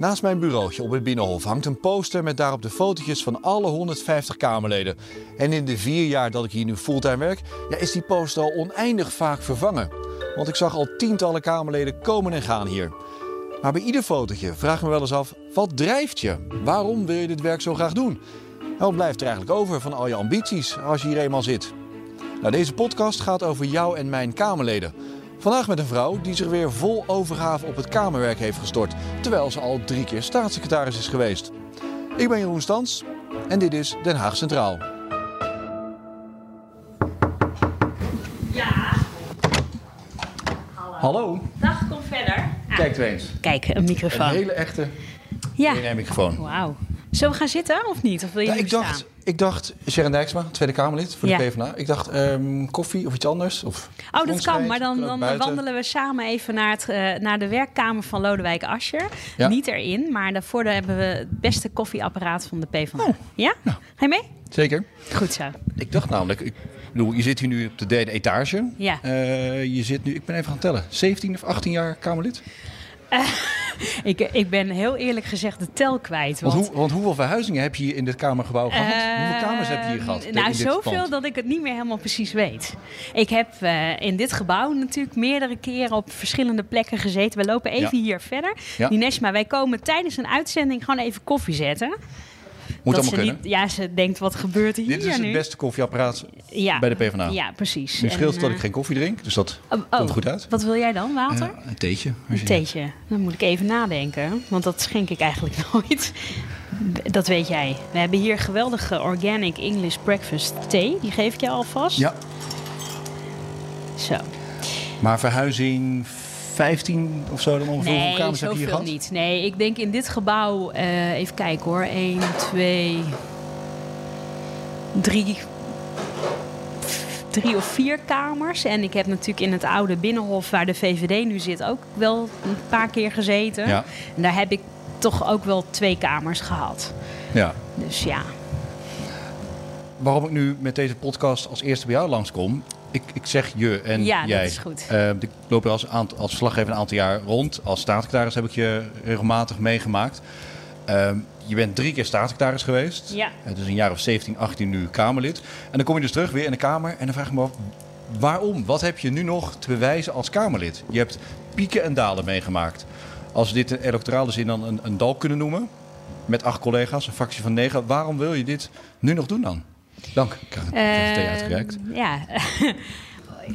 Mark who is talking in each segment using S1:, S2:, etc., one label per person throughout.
S1: Naast mijn bureautje op het Binnenhof hangt een poster met daarop de fotootjes van alle 150 Kamerleden. En in de vier jaar dat ik hier nu fulltime werk, ja, is die poster al oneindig vaak vervangen. Want ik zag al tientallen Kamerleden komen en gaan hier. Maar bij ieder fotootje vraag me wel eens af, wat drijft je? Waarom wil je dit werk zo graag doen? En wat blijft er eigenlijk over van al je ambities als je hier eenmaal zit? Nou, deze podcast gaat over jou en mijn Kamerleden. Vandaag met een vrouw die zich weer vol overgave op het Kamerwerk heeft gestort, terwijl ze al drie keer staatssecretaris is geweest. Ik ben Jeroen Stans en dit is Den Haag Centraal.
S2: Ja,
S1: Hallo,
S2: dag, kom verder.
S1: Kijk er eens.
S2: Kijk, een
S1: Een
S2: microfoon.
S1: hele echte
S2: Ja,
S1: microfoon.
S2: wauw. Zullen we gaan zitten of niet? Of wil je
S1: Ja, ik dacht,
S2: staan?
S1: ik dacht, Sharon Dijksma, Tweede Kamerlid voor de. PvdA. Ik dacht koffie koffie of iets anders. Of
S2: Oh, dat kan, maar dan, dan wandelen we samen even naar, het, eh, naar de werkkamer van Lodewijk Asscher.
S1: Ja.
S2: Niet erin, maar daarvoor daar hebben we het beste koffieapparaat van de PvdA.
S1: Oh.
S2: Ja? Ga je mee?
S1: Zeker.
S2: Goed zo.
S1: Ik dacht namelijk, ik bedoel, je zit hier nu op de derde etage.
S2: Ja.
S1: Eh, je zit nu, ik ben even gaan tellen, 17 of 18 jaar Kamerlid.
S2: Ik, ik ben heel eerlijk gezegd de tel kwijt.
S1: Want,
S2: Want,
S1: hoe, want hoeveel verhuizingen heb je hier in dit kamergebouw gehad? hoeveel kamers heb je hier gehad?
S2: Eh, Nou,
S1: dit
S2: zoveel
S1: pand?
S2: dat ik het niet meer helemaal precies weet. Ik heb eh, in dit gebouw natuurlijk meerdere keren op verschillende plekken gezeten. We lopen even
S1: Ja.
S2: hier verder.
S1: Ja.
S2: Dinesma, wij komen tijdens een uitzending gewoon even koffie zetten.
S1: Moet
S2: dat
S1: allemaal
S2: ze
S1: kunnen.
S2: niet, ja, ze denkt, wat gebeurt hier
S1: Dit is
S2: nu?
S1: het beste koffieapparaat
S2: ja.
S1: bij de PvdA.
S2: Ja, precies.
S1: Nu scheelt dat
S2: eh,
S1: ik geen koffie drink, dus dat
S2: oh,
S1: komt
S2: oh,
S1: goed uit.
S2: Wat wil jij dan? Water?
S1: Eh, een theetje.
S2: Een theetje. Dan moet ik even nadenken, want dat schenk ik eigenlijk nooit. Dat weet jij. We hebben hier geweldige organic English breakfast thee. Die geef ik je alvast.
S1: Ja,
S2: Zo.
S1: maar verhuizing 15 of zo dan ongeveer.
S2: Nee,
S1: Hoeveel kamers heb je hier gehad?
S2: niet. Nee, ik denk in dit gebouw... eh, even kijken hoor. 1, 2... 3... Drie of vier kamers. En ik heb natuurlijk in het oude Binnenhof, waar de VVD nu zit, ook wel een paar keer gezeten.
S1: Ja.
S2: En daar heb ik toch ook wel twee kamers gehad.
S1: Ja.
S2: Dus ja.
S1: Waarom ik nu met deze podcast als eerste bij jou langskom. Ik, ik zeg je en
S2: Ja, dat
S1: jij.
S2: is goed.
S1: Eh, ik loop er als, aant- als verslaggever een aantal jaar rond. Als staatssecretaris heb ik je regelmatig meegemaakt. Ehm, je bent drie keer staatssecretaris geweest.
S2: Ja.
S1: Het is een jaar of 17, 18 nu Kamerlid. En dan kom je dus terug weer in de Kamer. En dan vraag ik me af, waarom? Wat heb je nu nog te bewijzen als Kamerlid? Je hebt pieken en dalen meegemaakt. Als we dit in electorale zin dan een, een dal kunnen noemen. Met acht collega's, een fractie van negen. Waarom wil je dit nu nog doen dan? Dank. Ik krijg een thee
S2: Eh,
S1: uitgereikt.
S2: Ja.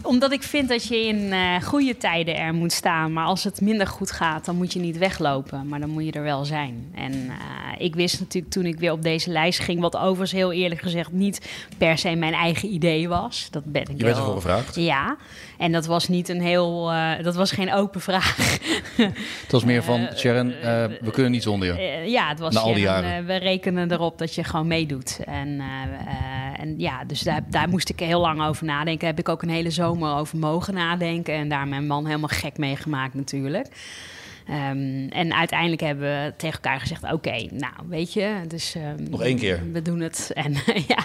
S2: Omdat ik vind dat je in eh, goede tijden er moet staan. Maar als het minder goed gaat, dan moet je niet weglopen. Maar dan moet je er wel zijn. En eh, ik wist natuurlijk toen ik weer op deze lijst ging... wat overigens heel eerlijk gezegd niet per se mijn eigen idee was. Dat ben ik
S1: Je bent
S2: wel-
S1: ervoor gevraagd.
S2: Ja, en dat was niet een heel... eh, dat was geen open vraag.
S1: Het was meer van,
S2: Eh,
S1: Sharon, eh, we kunnen niet zonder je.
S2: Ja, het was
S1: Na al die
S2: Sharon,
S1: jaren.
S2: we rekenen erop dat je gewoon meedoet. En, en ja, dus daar, daar moest ik heel lang over nadenken. Daar heb ik ook een hele zomer over mogen nadenken. En daar mijn man helemaal gek mee gemaakt natuurlijk. Ehm, en uiteindelijk hebben we tegen elkaar gezegd: Oké, nou weet je, dus ehm,
S1: Nog één keer.
S2: We doen het. En, ja,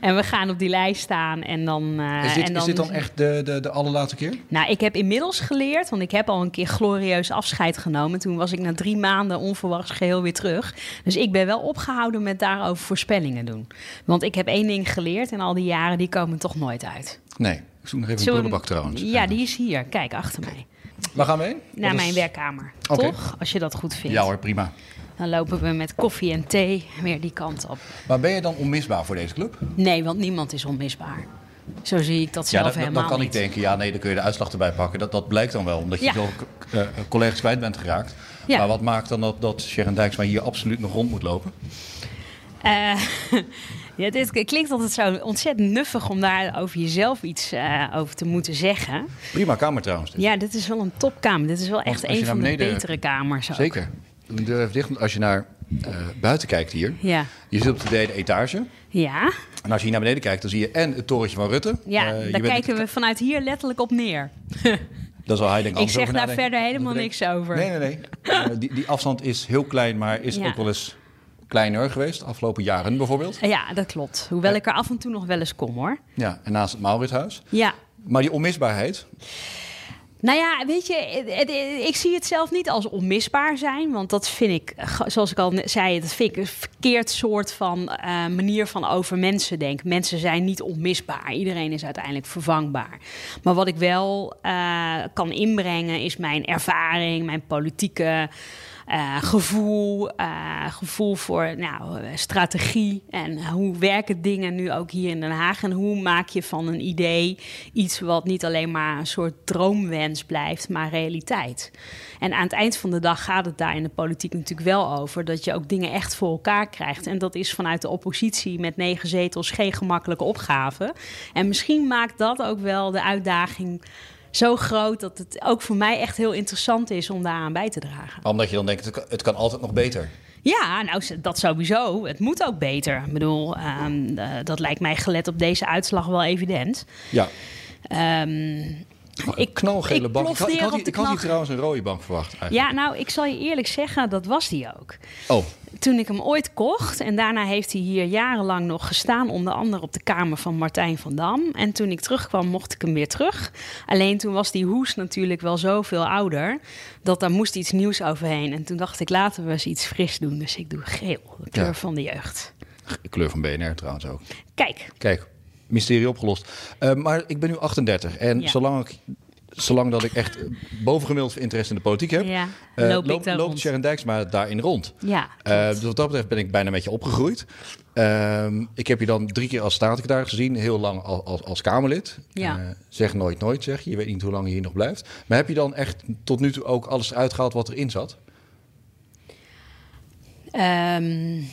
S2: en we gaan op die lijst staan. En dan. eh,
S1: Is dit,
S2: en
S1: is dit dan echt de, de, de allerlaatste keer?
S2: nou, ik heb inmiddels geleerd, want ik heb al een keer glorieus afscheid genomen. Toen was ik na drie maanden onverwachts geheel weer terug. Dus ik ben wel opgehouden met daarover voorspellingen doen. Want ik heb één ding geleerd en al die jaren, die komen toch nooit uit.
S1: Nee, ik zoek nog even
S2: Zullen
S1: een prullenbak trouwens.
S2: Ja, die is hier. Kijk, achter mij.
S1: Waar gaan we heen?
S2: Naar
S1: Wat
S2: mijn
S1: is-
S2: werkkamer.
S1: Oké.
S2: Toch? Als je dat goed vindt.
S1: Ja hoor, prima.
S2: Dan lopen we met koffie en thee weer die kant op.
S1: Maar ben je dan onmisbaar voor deze club?
S2: Nee, want niemand is onmisbaar. Zo zie ik dat zelf
S1: dat, dat-
S2: helemaal
S1: dan kan ik
S2: niet.
S1: denken, ja nee, dan kun je de uitslag erbij pakken. Dat, dat blijkt dan wel, omdat je
S2: Ja.
S1: eh, collega's kwijt bent geraakt.
S2: Ja.
S1: Maar wat maakt dan dat, dat Sharon Dijksma hier absoluut nog rond moet lopen?
S2: Eh, ja, dit klinkt altijd zo ontzettend nuffig om daar over jezelf iets eh, over te moeten zeggen.
S1: Prima kamer trouwens. dit.
S2: Ja, dit is wel een topkamer. Dit is wel echt een van de betere kamers. ook.
S1: Zeker. Doe deur even dicht, als je naar eh, buiten kijkt hier.
S2: Ja,
S1: Je zit op de derde etage.
S2: ja,
S1: En als je hier naar beneden kijkt, dan zie je en het torentje van Rutte.
S2: ja
S1: Eh, je
S2: daar
S1: bent-
S2: kijken we vanuit hier letterlijk op neer.
S1: Dat zal hij denk
S2: Ik zeg daar verder helemaal niks over.
S1: Nee, nee, nee. Die, die afstand is heel klein, maar is
S2: Ja.
S1: ook wel eens kleiner geweest. De afgelopen jaren bijvoorbeeld.
S2: Ja, dat klopt. Hoewel ik er af en toe nog wel eens kom hoor.
S1: Ja, en naast het Mauritshuis.
S2: Ja,
S1: Maar die onmisbaarheid,
S2: Nou ja, weet je, ik zie het zelf niet als onmisbaar zijn. Want dat vind ik, zoals ik al zei, dat vind ik een verkeerd soort van uh, manier van over mensen denken. Mensen zijn niet onmisbaar. Iedereen is uiteindelijk vervangbaar. Maar wat ik wel uh, kan inbrengen is mijn ervaring, mijn politieke uh, gevoel, uh, gevoel voor nou, strategie en hoe werken dingen nu ook hier in Den Haag en hoe maak je van een idee iets wat niet alleen maar een soort droomwens blijft, maar realiteit. En aan het eind van de dag gaat het daar in de politiek natuurlijk wel over dat je ook dingen echt voor elkaar krijgt. En dat is vanuit de oppositie met negen zetels geen gemakkelijke opgave. En misschien maakt dat ook wel de uitdaging zo groot dat het ook voor mij echt heel interessant is om daaraan bij te dragen.
S1: Omdat je dan denkt, het kan, altijd nog beter.
S2: Ja, nou, dat sowieso. Het moet ook beter. Ik bedoel, um, dat lijkt mij gelet op deze uitslag wel evident.
S1: Ja. Um, ik, knalgele bank. Ik had, ik, had, ik had hier trouwens een rode bank verwacht.
S2: Eigenlijk. Ja, nou, ik zal je eerlijk zeggen, dat was die ook.
S1: Oh.
S2: Toen ik hem ooit kocht, en daarna heeft hij hier jarenlang nog gestaan, onder andere op de kamer van Martijn van Dam. En toen ik terugkwam, mocht ik hem weer terug. Alleen toen was die hoes natuurlijk wel zoveel ouder, dat daar moest iets nieuws overheen. En toen dacht ik, laten we eens iets fris doen. Dus ik doe geel, de kleur van de jeugd.
S1: De kleur van BNR trouwens ook.
S2: Kijk.
S1: Kijk mysterie opgelost. Uh, maar ik ben nu 38 en ja. zolang ik zolang dat ik echt bovengemiddeld interesse in de politiek heb,
S2: ja, uh, loop loop,
S1: loopt Sharon Dijksma daarin rond.
S2: Ja,
S1: uh, dus wat dat betreft ben ik bijna met je opgegroeid. Uh, ik heb je dan drie keer als staatssecretaris gezien, heel lang als, als, als Kamerlid.
S2: Ja.
S1: zeg nooit nooit, zeg je. Je weet niet hoe lang je hier nog blijft. Maar heb je dan echt tot nu toe ook alles uitgehaald wat erin zat?
S2: Um,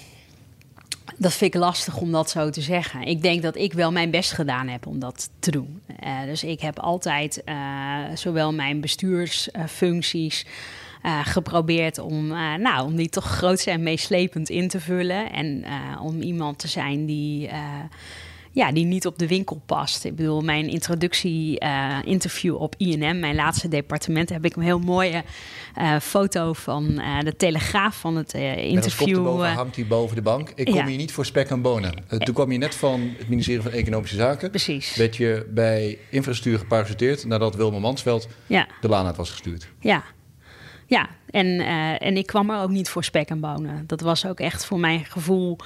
S2: dat vind ik lastig om dat zo te zeggen. Ik denk dat ik wel mijn best gedaan heb om dat te doen. Uh, dus ik heb altijd uh, zowel mijn bestuursfuncties uh, geprobeerd om, nou, om die toch groot en meeslepend in te vullen. En om iemand te zijn die ja, die niet op de winkel past. Ik bedoel, mijn introductie-interview op INM, mijn laatste departement, heb ik een heel mooie uh, foto van uh, de Telegraaf van het interview.
S1: boven hangt hij boven de bank. Ik kom ja. hier niet voor spek en bonen. toen kwam je net van het ministerie van Economische Zaken.
S2: Precies.
S1: Werd je bij infrastructuur geparasiteerd nadat Wilma Mansveld
S2: ja.
S1: de laan uit was gestuurd.
S2: Ja, ja, en, uh, en ik kwam er ook niet voor spek en bonen. Dat was ook echt voor mijn gevoel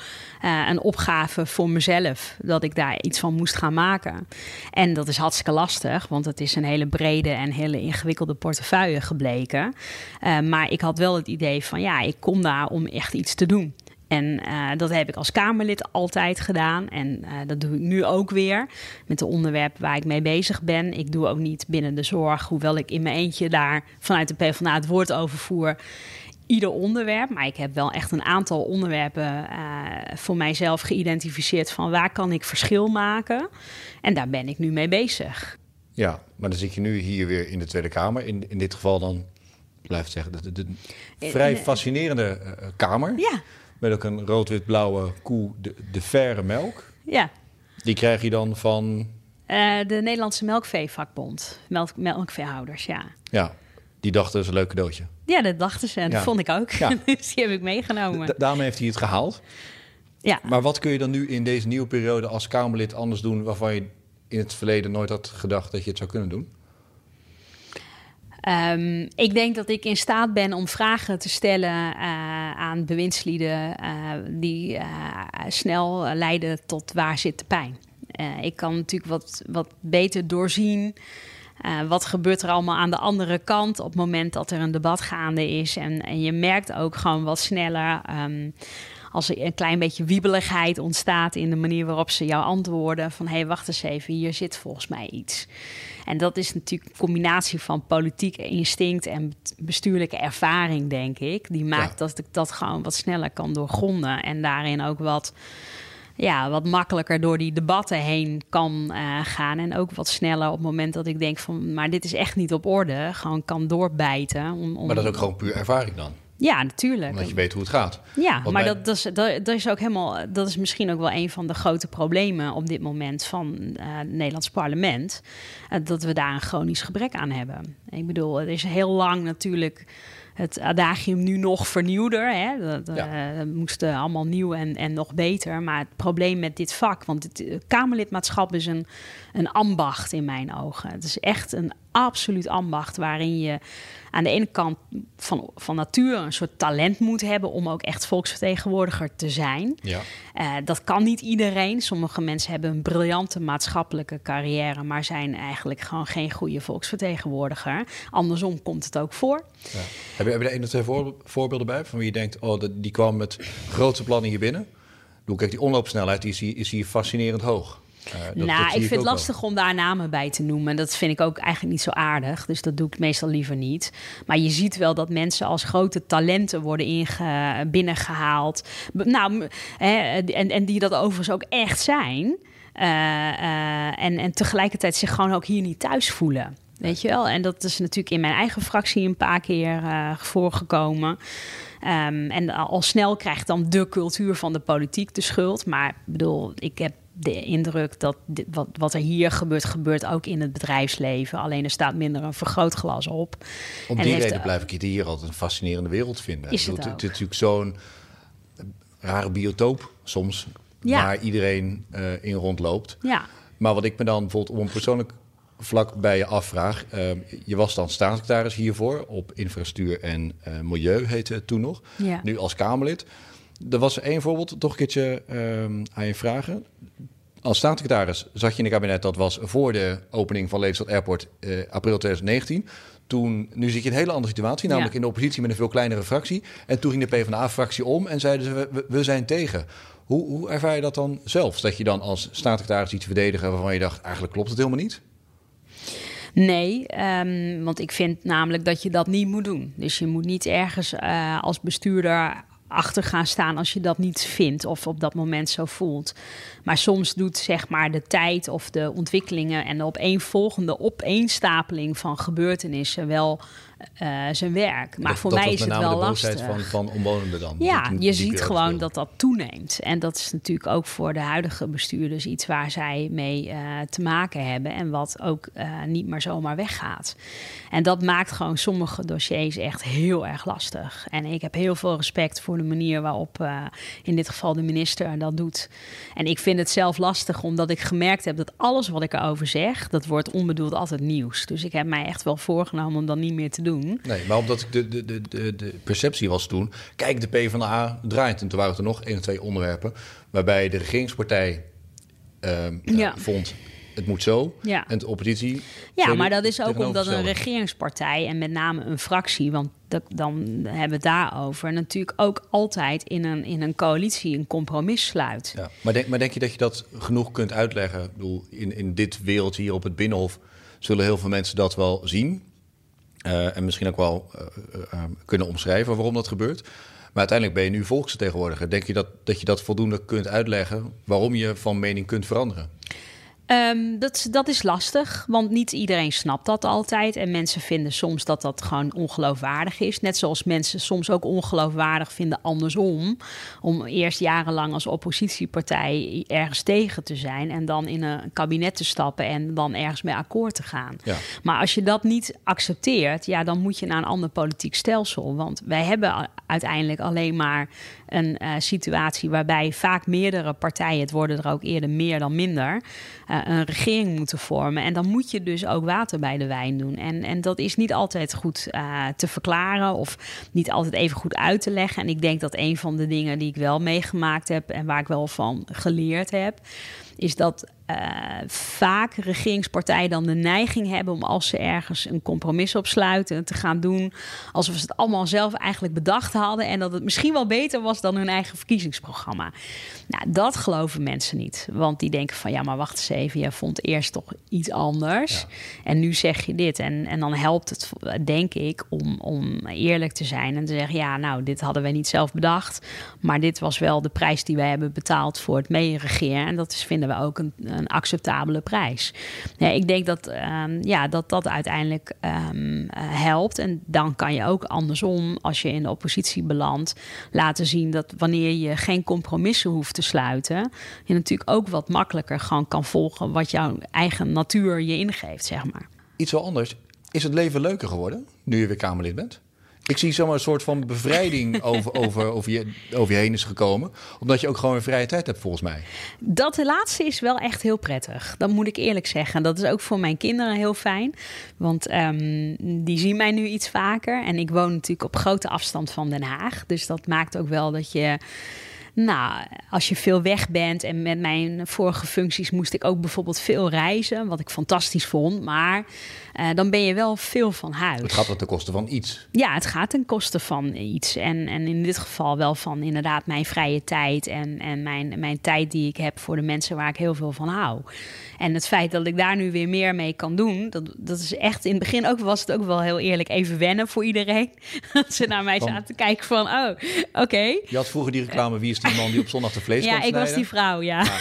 S2: uh, een opgave voor mezelf. Dat ik daar iets van moest gaan maken. En dat is hartstikke lastig, want het is een hele brede en hele ingewikkelde portefeuille gebleken. Uh, maar ik had wel het idee van ja, ik kom daar om echt iets te doen. En uh, dat heb ik als Kamerlid altijd gedaan. En uh, dat doe ik nu ook weer met de onderwerpen waar ik mee bezig ben. Ik doe ook niet binnen de zorg, hoewel ik in mijn eentje daar vanuit de PvdA het woord over voer. Ieder onderwerp, maar ik heb wel echt een aantal onderwerpen uh, voor mijzelf geïdentificeerd van waar kan ik verschil maken. En daar ben ik nu mee bezig.
S1: Ja, maar dan zit je nu hier weer in de Tweede Kamer. In, in dit geval dan, blijft zeggen, de, de, de vrij fascinerende Kamer.
S2: Ja.
S1: Met ook een rood-wit-blauwe koe, de, de verre melk.
S2: Ja.
S1: Die krijg je dan van?
S2: Uh, de Nederlandse Melkveevakbond. Melk, melkveehouders, ja.
S1: Ja, die dachten dat is een leuk cadeautje.
S2: Ja, dat dachten ze. En ja. dat vond ik ook. Ja. dus die heb ik meegenomen.
S1: Da daarmee heeft hij het gehaald.
S2: Ja.
S1: Maar wat kun je dan nu in deze nieuwe periode als Kamerlid anders doen... waarvan je in het verleden nooit had gedacht dat je het zou kunnen doen?
S2: Um, ik denk dat ik in staat ben om vragen te stellen uh, aan bewindslieden uh, die uh, snel leiden tot waar zit de pijn. ik kan natuurlijk wat, wat beter doorzien. wat gebeurt er allemaal aan de andere kant op het moment dat er een debat gaande is? En, en je merkt ook gewoon wat sneller um, als er een klein beetje wiebeligheid ontstaat in de manier waarop ze jou antwoorden: van hé, hey, wacht eens even, hier zit volgens mij iets. En dat is natuurlijk een combinatie van politiek instinct en bestuurlijke ervaring, denk ik. Die maakt ja. dat ik dat gewoon wat sneller kan doorgronden en daarin ook wat ja, wat makkelijker door die debatten heen kan uh, gaan. En ook wat sneller op het moment dat ik denk van... maar dit is echt niet op orde. Gewoon kan doorbijten. Om, om...
S1: Maar dat is ook gewoon puur ervaring dan?
S2: Ja, natuurlijk.
S1: Omdat je weet hoe het gaat.
S2: Ja, Want maar bij... dat, dat, is, dat, dat, is ook helemaal. Dat is misschien ook wel een van de grote problemen op dit moment van uh, het Nederlands parlement. Uh, dat we daar een chronisch gebrek aan hebben. Ik bedoel, het is heel lang natuurlijk het adagium nu nog vernieuwder. Hè? Dat, ja. uh, moest allemaal nieuw en, en nog beter. Maar het probleem met dit vak, want het Kamerlidmaatschap is een, een ambacht in mijn ogen. Het is echt een absoluut ambacht waarin je aan de ene kant van, van natuur een soort talent moet hebben om ook echt volksvertegenwoordiger te zijn.
S1: Ja.
S2: Uh, dat kan niet iedereen. Sommige mensen hebben een briljante maatschappelijke carrière, maar zijn eigenlijk gewoon geen goede volksvertegenwoordiger. Andersom komt het ook voor.
S1: Ja. Heb, je, heb je er één of twee voorbeelden bij van wie je denkt, oh, die kwam met grote plannen hier binnen? Doe, kijk, die omloopsnelheid is hier, is hier fascinerend hoog.
S2: Uh, nou, ik vind het lastig om daar namen bij te noemen. Dat vind ik ook eigenlijk niet zo aardig. Dus dat doe ik meestal liever niet. Maar je ziet wel dat mensen als grote talenten worden inge binnengehaald. Nou, hè, en, en die dat overigens ook echt zijn. Uh, uh, en, en tegelijkertijd zich gewoon ook hier niet thuis voelen. Weet je wel? En dat is natuurlijk in mijn eigen fractie een paar keer voorgekomen. Um, en al snel krijgt dan de cultuur van de politiek de schuld. Maar ik bedoel, ik heb de indruk dat dit, wat, wat er hier gebeurt, gebeurt ook in het bedrijfsleven. Alleen er staat minder een vergrootglas op.
S1: Om die reden blijf ik het hier altijd een fascinerende wereld vinden.
S2: Is het,
S1: het, het is natuurlijk zo'n rare biotoop soms, ja. waar iedereen uh, in rondloopt.
S2: Ja.
S1: Maar wat ik me dan bijvoorbeeld op een persoonlijk vlak bij je afvraag. Uh, je was dan staatssecretaris hiervoor op infrastructuur en uh, milieu, heette het toen nog.
S2: Ja.
S1: Nu als Kamerlid. Er was één voorbeeld, toch een keertje uh, aan je vragen. Als staatssecretaris zat je in een kabinet, dat was voor de opening van Lelystad Airport uh, april 2019. Toen, nu zit je in een hele andere situatie, namelijk
S2: Ja.
S1: in de oppositie met een veel kleinere fractie. En toen ging de PvdA-fractie om en zeiden ze, we zijn tegen. Hoe, hoe ervaar je dat dan zelf? Dat je dan als staatssecretaris iets verdedigen waarvan je dacht, eigenlijk klopt het helemaal niet?
S2: Nee, ehm, want ik vind namelijk dat je dat niet moet doen. Dus je moet niet ergens eh, als bestuurder achter gaan staan als je dat niet vindt of op dat moment zo voelt. Maar soms doet zeg maar de tijd of de ontwikkelingen en de opeenvolgende opeenstapeling van gebeurtenissen wel eh, zijn werk. Maar
S1: Dat-
S2: voor
S1: dat
S2: mij is het wel lastig.
S1: Van, van omwonenden dan.
S2: Ja, je ziet gewoon dat dat toeneemt. En dat is natuurlijk ook voor de huidige bestuurders iets waar zij mee eh, te maken hebben. En wat ook eh, niet maar zomaar weggaat. En dat maakt gewoon sommige dossiers echt heel erg lastig. En ik heb heel veel respect voor de manier waarop in dit geval de minister dat doet. En ik vind het zelf lastig omdat ik gemerkt heb dat alles wat ik erover zeg, dat wordt onbedoeld altijd nieuws. Dus ik heb mij echt wel voorgenomen om dat niet meer te doen.
S1: Nee, maar omdat ik de, de, de, de, de perceptie was toen... kijk, de PvdA draait. En toen waren er nog één of twee onderwerpen... waarbij de regeringspartij ehm, eh,
S2: Ja.
S1: vond... het moet zo.
S2: Ja.
S1: En de oppositie...
S2: Ja, maar dat is ook omdat een regeringspartij en met name een fractie, want dat, dan hebben we het daarover, natuurlijk ook altijd in een, in een coalitie een compromis sluit.
S1: Ja. Maar, denk, maar denk je dat je dat genoeg kunt uitleggen? Ik bedoel, in, in dit wereldje hier op het Binnenhof... zullen heel veel mensen dat wel zien. Eh, en misschien ook wel eh, eh, kunnen omschrijven waarom dat gebeurt. Maar uiteindelijk ben je nu volksvertegenwoordiger. Denk je dat, dat je dat voldoende kunt uitleggen... waarom je van mening kunt veranderen?
S2: Ehm, dat, is- dat is lastig, want niet iedereen snapt dat altijd. En mensen vinden soms dat dat gewoon ongeloofwaardig is. Net zoals mensen soms ook ongeloofwaardig vinden andersom. Om eerst jarenlang als oppositiepartij ergens tegen te zijn. En dan in een kabinet te stappen en dan ergens mee akkoord te gaan.
S1: Ja.
S2: Maar als je dat niet accepteert, ja, dan moet je naar een ander politiek stelsel. Want wij hebben uiteindelijk alleen maar een eh, situatie waarbij vaak meerdere partijen, het worden er ook eerder meer dan minder, eh, een regering moeten vormen. En dan moet je dus ook water bij de wijn doen. En, en dat is niet altijd goed eh, te verklaren of niet altijd even goed uit te leggen. En ik denk dat een van de dingen die ik wel meegemaakt heb en waar ik wel van geleerd heb, is dat eh, vaak regeringspartijen dan de neiging hebben om als ze ergens een compromis opsluiten te gaan doen alsof ze het allemaal zelf eigenlijk bedacht hadden en dat het misschien wel beter was dan hun eigen verkiezingsprogramma. Nou, dat geloven mensen niet, want die denken van ja, maar wacht eens even, je vond eerst toch iets anders en nu zeg je dit. En, en dan helpt het, denk ik, om, om eerlijk te zijn en te zeggen ja, nou, dit hadden wij niet zelf bedacht, maar dit was wel de prijs die wij hebben betaald voor het meeregeren. En dat is, vinden we ook een, een acceptabele prijs. Ik denk dat, ehm, ja, dat dat uiteindelijk ehm, eh, helpt. En dan kan je ook andersom, als je in de oppositie belandt, laten zien dat wanneer je geen compromissen hoeft te sluiten, je natuurlijk ook wat makkelijker gewoon kan volgen wat jouw eigen natuur je ingeeft, zeg maar.
S1: Iets wel anders. Is het leven leuker geworden nu je weer Kamerlid bent? Ik zie zomaar een soort van bevrijding over, over, over, je, over je heen is gekomen. Omdat je ook gewoon een vrije tijd hebt, volgens mij.
S2: Dat laatste is wel echt heel prettig. Dat moet ik eerlijk zeggen. Dat is ook voor mijn kinderen heel fijn. Want ehm, die zien mij nu iets vaker. En ik woon natuurlijk op grote afstand van Den Haag. Dus dat maakt ook wel dat je nou, als je veel weg bent en met mijn vorige functies moest ik ook bijvoorbeeld veel reizen, wat ik fantastisch vond. Maar uh, dan ben je wel veel van huis.
S1: Het gaat ten koste van iets.
S2: Ja, het gaat ten koste van iets. En, en in dit geval wel van inderdaad mijn vrije tijd en, en mijn, mijn tijd die ik heb voor de mensen waar ik heel veel van hou. En het feit dat ik daar nu weer meer mee kan doen, dat, dat is echt in het begin ook was het ook wel heel eerlijk even wennen voor iedereen. Dat ze naar mij zaten te kijken van, oh, oké. Je
S1: had vroeger die reclame, wie is die man die op zondag de vlees
S2: Ja, ik was die vrouw, ja. ja.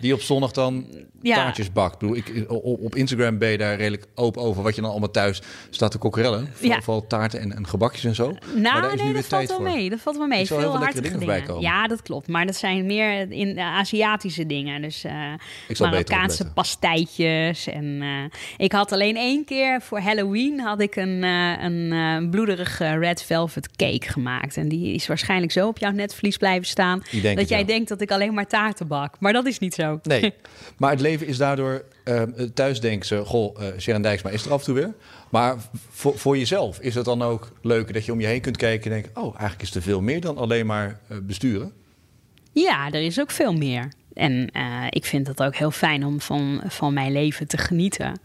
S1: Die op zondag dan ja. taartjes bakt. Ik bedoel, ik, op Instagram ben je daar redelijk open over wat je dan allemaal thuis staat te kokerellen. Vooral taarten en, en, gebakjes en zo.
S2: Nou, maar nee, dat valt wel mee. Dat valt wel mee. Veel, veel hartige dingen. dingen. Ja, dat klopt. Maar dat zijn meer in Aziatische dingen. Dus uh, Marokkaanse pastijtjes. En uh, ik had alleen één keer voor Halloween had ik een, uh, een bloederige red velvet cake gemaakt. En die is waarschijnlijk zo op jouw netvlies blijven staan. Dat jij denkt dat ik alleen maar taarten bak. Maar dat is niet zo.
S1: Nee, maar het leven is daardoor... Uh, thuis denken ze, goh, uh, Sharon Dijksma is er af en toe weer. Maar voor, voor jezelf is het dan ook leuk dat je om je heen kunt kijken en denken... oh, eigenlijk is er veel meer dan alleen maar uh, besturen?
S2: Ja, er is ook veel meer. En uh, ik vind het ook heel fijn om van, van mijn leven te genieten.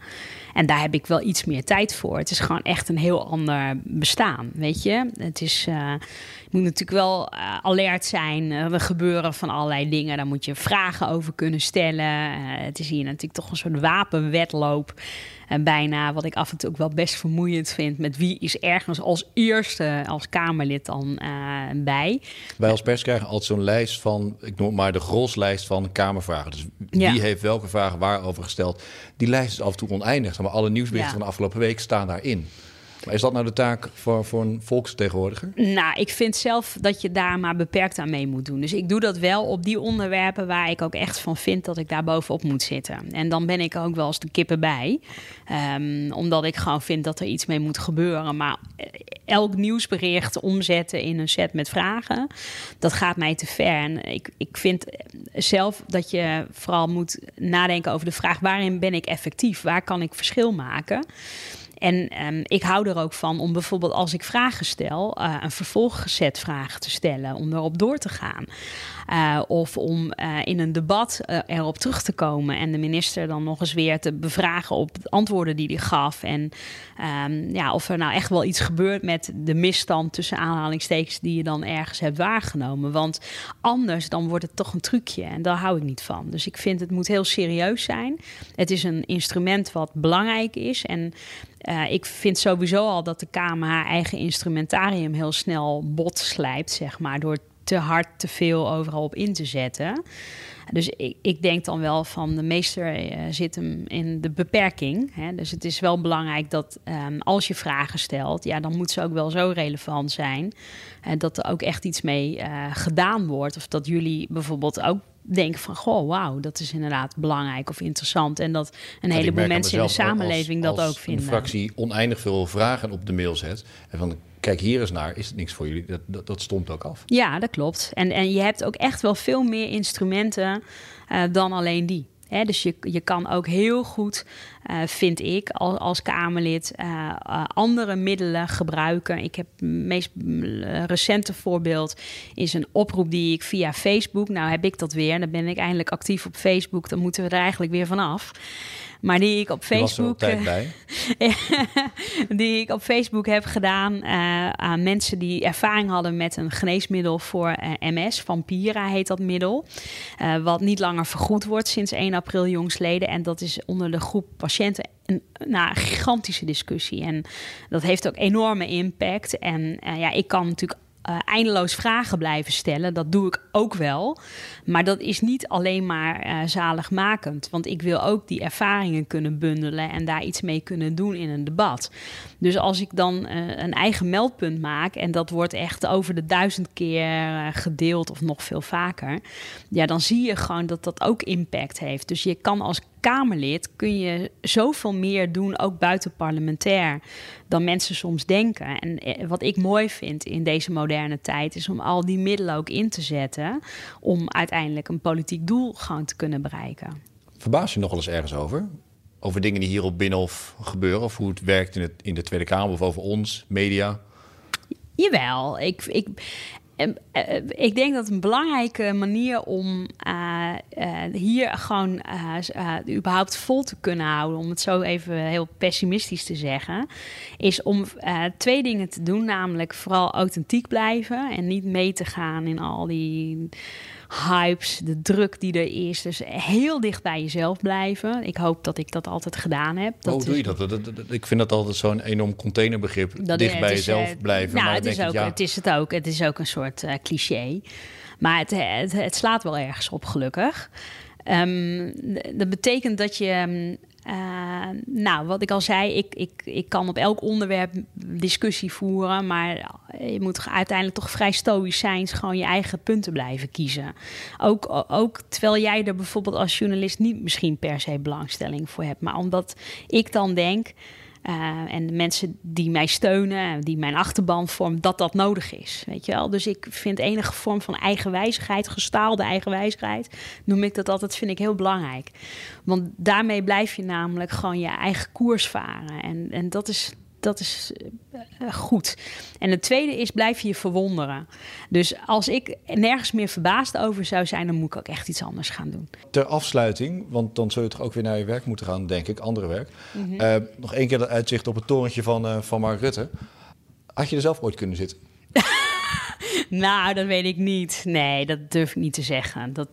S2: En daar heb ik wel iets meer tijd voor. Het is gewoon echt een heel ander bestaan, weet je. Het is, uh, je moet natuurlijk wel uh, alert zijn. er gebeuren van allerlei dingen. Daar moet je vragen over kunnen stellen. het is hier natuurlijk toch een soort wapenwetloop. En bijna, wat ik af en toe ook wel best vermoeiend vind, met wie is ergens als eerste als Kamerlid dan uh, bij.
S1: Wij als pers krijgen altijd zo'n lijst van, ik noem maar de groslijst van Kamervragen. Dus wie heeft welke vragen waarover gesteld. Die lijst is af en toe oneindig. Alle nieuwsberichten van de afgelopen week staan daarin. Is dat nou de taak voor, voor een volksvertegenwoordiger?
S2: Nou, ik vind zelf dat je daar maar beperkt aan mee moet doen. Dus ik doe dat wel op die onderwerpen waar ik ook echt van vind dat ik daar bovenop moet zitten. En dan ben ik ook wel eens de kippen bij. Um, omdat ik gewoon vind dat er iets mee moet gebeuren. Maar elk nieuwsbericht omzetten in een set met vragen, dat gaat mij te ver. En ik, ik vind zelf dat je vooral moet nadenken over de vraag: waarin ben ik effectief? Waar kan ik verschil maken? En um, ik hou er ook van om bijvoorbeeld als ik vragen stel, uh, een vervolgzet vragen te stellen, om erop door te gaan. Uh, of om uh, in een debat erop terug te komen en de minister dan nog eens weer te bevragen op de antwoorden die hij gaf. En um, ja, of er nou echt wel iets gebeurt met de misstand tussen aanhalingstekens die je dan ergens hebt waargenomen. Want anders dan wordt het toch een trucje en daar hou ik niet van. Dus ik vind het moet heel serieus zijn. Het is een instrument wat belangrijk is en uh, ik vind sowieso al dat de Kamer haar eigen instrumentarium heel snel bot slijpt, zeg maar, door te hard te veel overal op in te zetten. Dus ik, ik denk dan wel van de meester uh, zit hem in de beperking. Hè? Dus het is wel belangrijk dat um, als je vragen stelt, ja, dan moet ze ook wel zo relevant zijn. Uh, dat er ook echt iets mee gedaan wordt. Of dat jullie bijvoorbeeld ook denken van, goh, wauw, dat is inderdaad belangrijk of interessant. En dat een heleboel mensen in de samenleving
S1: als,
S2: dat ook vinden.
S1: Als een fractie oneindig veel vragen op de mail zet en van kijk hier eens naar, is het niks voor jullie. Dat, dat, ook af.
S2: Ja, dat klopt. En, en je hebt ook echt wel veel meer instrumenten uh, dan alleen die. Dus je, je kan ook heel goed, uh, vind ik, als, als Kamerlid uh, uh, andere middelen gebruiken. Ik heb het meest recente voorbeeld is een oproep die ik via Facebook. Nou heb ik dat weer. Dan ben ik eindelijk actief op Facebook. Dan moeten we er eigenlijk weer vanaf. Maar die ik op Facebook.
S1: bij.
S2: die ik op Facebook heb gedaan uh, aan mensen die ervaring hadden met een geneesmiddel voor uh, MS. Vampira heet dat middel. Uh, wat niet langer vergoed wordt sinds 1 april jongsleden. En dat is onder de groep patiënten een nou, gigantische discussie. En dat heeft ook enorme impact. En ja, ik kan natuurlijk uh, eindeloos vragen blijven stellen. Dat doe ik ook wel. Maar dat is niet alleen maar uh, zaligmakend. Want ik wil ook die ervaringen kunnen bundelen en daar iets mee kunnen doen in een debat. Dus als ik dan uh, een eigen meldpunt maak en dat wordt echt over de duizend keer gedeeld of nog veel vaker. Ja, dan zie je gewoon dat dat ook impact heeft. Dus je kan als Kamerlid kun je zoveel meer doen, ook buiten parlementair, dan mensen soms denken. En eh, wat ik mooi vind in deze moderne tijd, is om al die middelen ook in te zetten om uiteindelijk een politiek doel gewoon te kunnen bereiken.
S1: Verbaas je nog wel eens ergens over? Over dingen die hier op Binnenhof gebeuren, of hoe het werkt in, het, in de Tweede Kamer, of over ons, media?
S2: Jawel, ik, ik, ik denk dat een belangrijke manier om uh, uh, hier gewoon überhaupt vol te kunnen houden, om het zo even heel pessimistisch te zeggen, is om twee dingen te doen, namelijk vooral authentiek blijven en niet mee te gaan in al die hypes, de druk die er is. Dus heel dicht bij jezelf blijven. Ik hoop dat ik dat altijd gedaan heb.
S1: Dat Hoe doe je dat? Ik vind dat altijd zo'n enorm containerbegrip. Dicht bij jezelf blijven.
S2: Nou, maar het, is ook, ja. het is het ook. Het is ook een soort uh, cliché. Maar het, het, het, slaat wel ergens op, gelukkig. Um, dat betekent dat je uh, nou, wat ik al zei, ik, ik, ik kan op elk onderwerp discussie voeren, maar je moet uiteindelijk toch vrij stoïcijns gewoon je eigen punten blijven kiezen. Ook, ook terwijl jij er bijvoorbeeld als journalist niet misschien per se belangstelling voor hebt, maar omdat ik dan denk. Uh, en de mensen die mij steunen, die mijn achterban vormen, dat dat nodig is. Weet je wel? Dus ik vind enige vorm van eigenwijzigheid, gestaalde eigenwijzigheid, noem ik dat altijd, vind ik heel belangrijk. Want daarmee blijf je namelijk gewoon je eigen koers varen. En, en dat is dat is uh, goed. En het tweede is, blijf je je verwonderen. Dus als ik nergens meer verbaasd over zou zijn, dan moet ik ook echt iets anders gaan doen.
S1: Ter afsluiting, want dan zul je toch ook weer naar je werk moeten gaan, denk ik, andere werk. Mm -hmm. uh, nog één keer dat uitzicht op het torentje van, uh, van Mark Rutte. Had je er zelf ooit kunnen zitten?
S2: nou, dat weet ik niet. Nee, dat durf ik niet te zeggen. Dat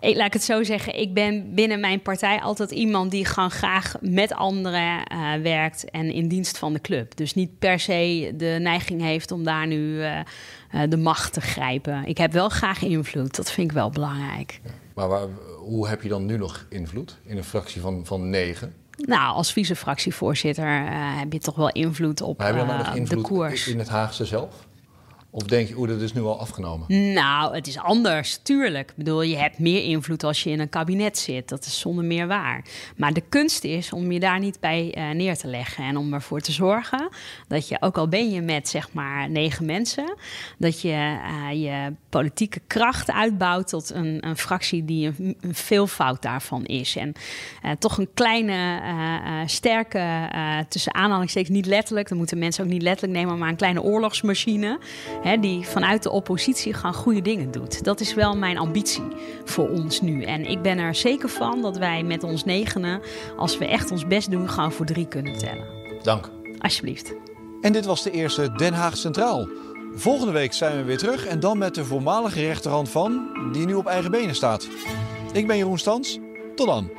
S2: ik, laat ik het zo zeggen, ik ben binnen mijn partij altijd iemand die gewoon graag met anderen uh, werkt en in dienst van de club. Dus niet per se de neiging heeft om daar nu uh, de macht te grijpen. Ik heb wel graag invloed, dat vind ik wel belangrijk.
S1: Maar waar, hoe heb je dan nu nog invloed in een fractie van, van negen?
S2: Nou, als vice-fractievoorzitter heb je toch wel invloed op
S1: maar heb je dan
S2: nog
S1: invloed
S2: de koers.
S1: In het Haagse zelf? Of denk je, oeh, dat is nu al afgenomen?
S2: Nou, het is anders, tuurlijk. Ik bedoel, je hebt meer invloed als je in een kabinet zit. Dat is zonder meer waar. Maar de kunst is om je daar niet bij uh, neer te leggen. En om ervoor te zorgen dat je, ook al ben je met zeg maar negen mensen... dat je uh, je politieke kracht uitbouwt tot een, een fractie die een, een, veelvoud daarvan is. En uh, toch een kleine, sterke, tussen aanhalingstekens niet letterlijk... dan moeten mensen ook niet letterlijk nemen, maar een kleine oorlogsmachine hè, die vanuit de oppositie gewoon goede dingen doet. Dat is wel mijn ambitie voor ons nu. En ik ben er zeker van dat wij met ons negenen, als we echt ons best doen, gewoon voor drie kunnen tellen.
S1: Dank.
S2: Alsjeblieft.
S1: En dit was de eerste Den Haag Centraal. Volgende week zijn we weer terug en dan met de voormalige rechterhand van, die nu op eigen benen staat. Ik ben Jeroen Stans. Tot dan.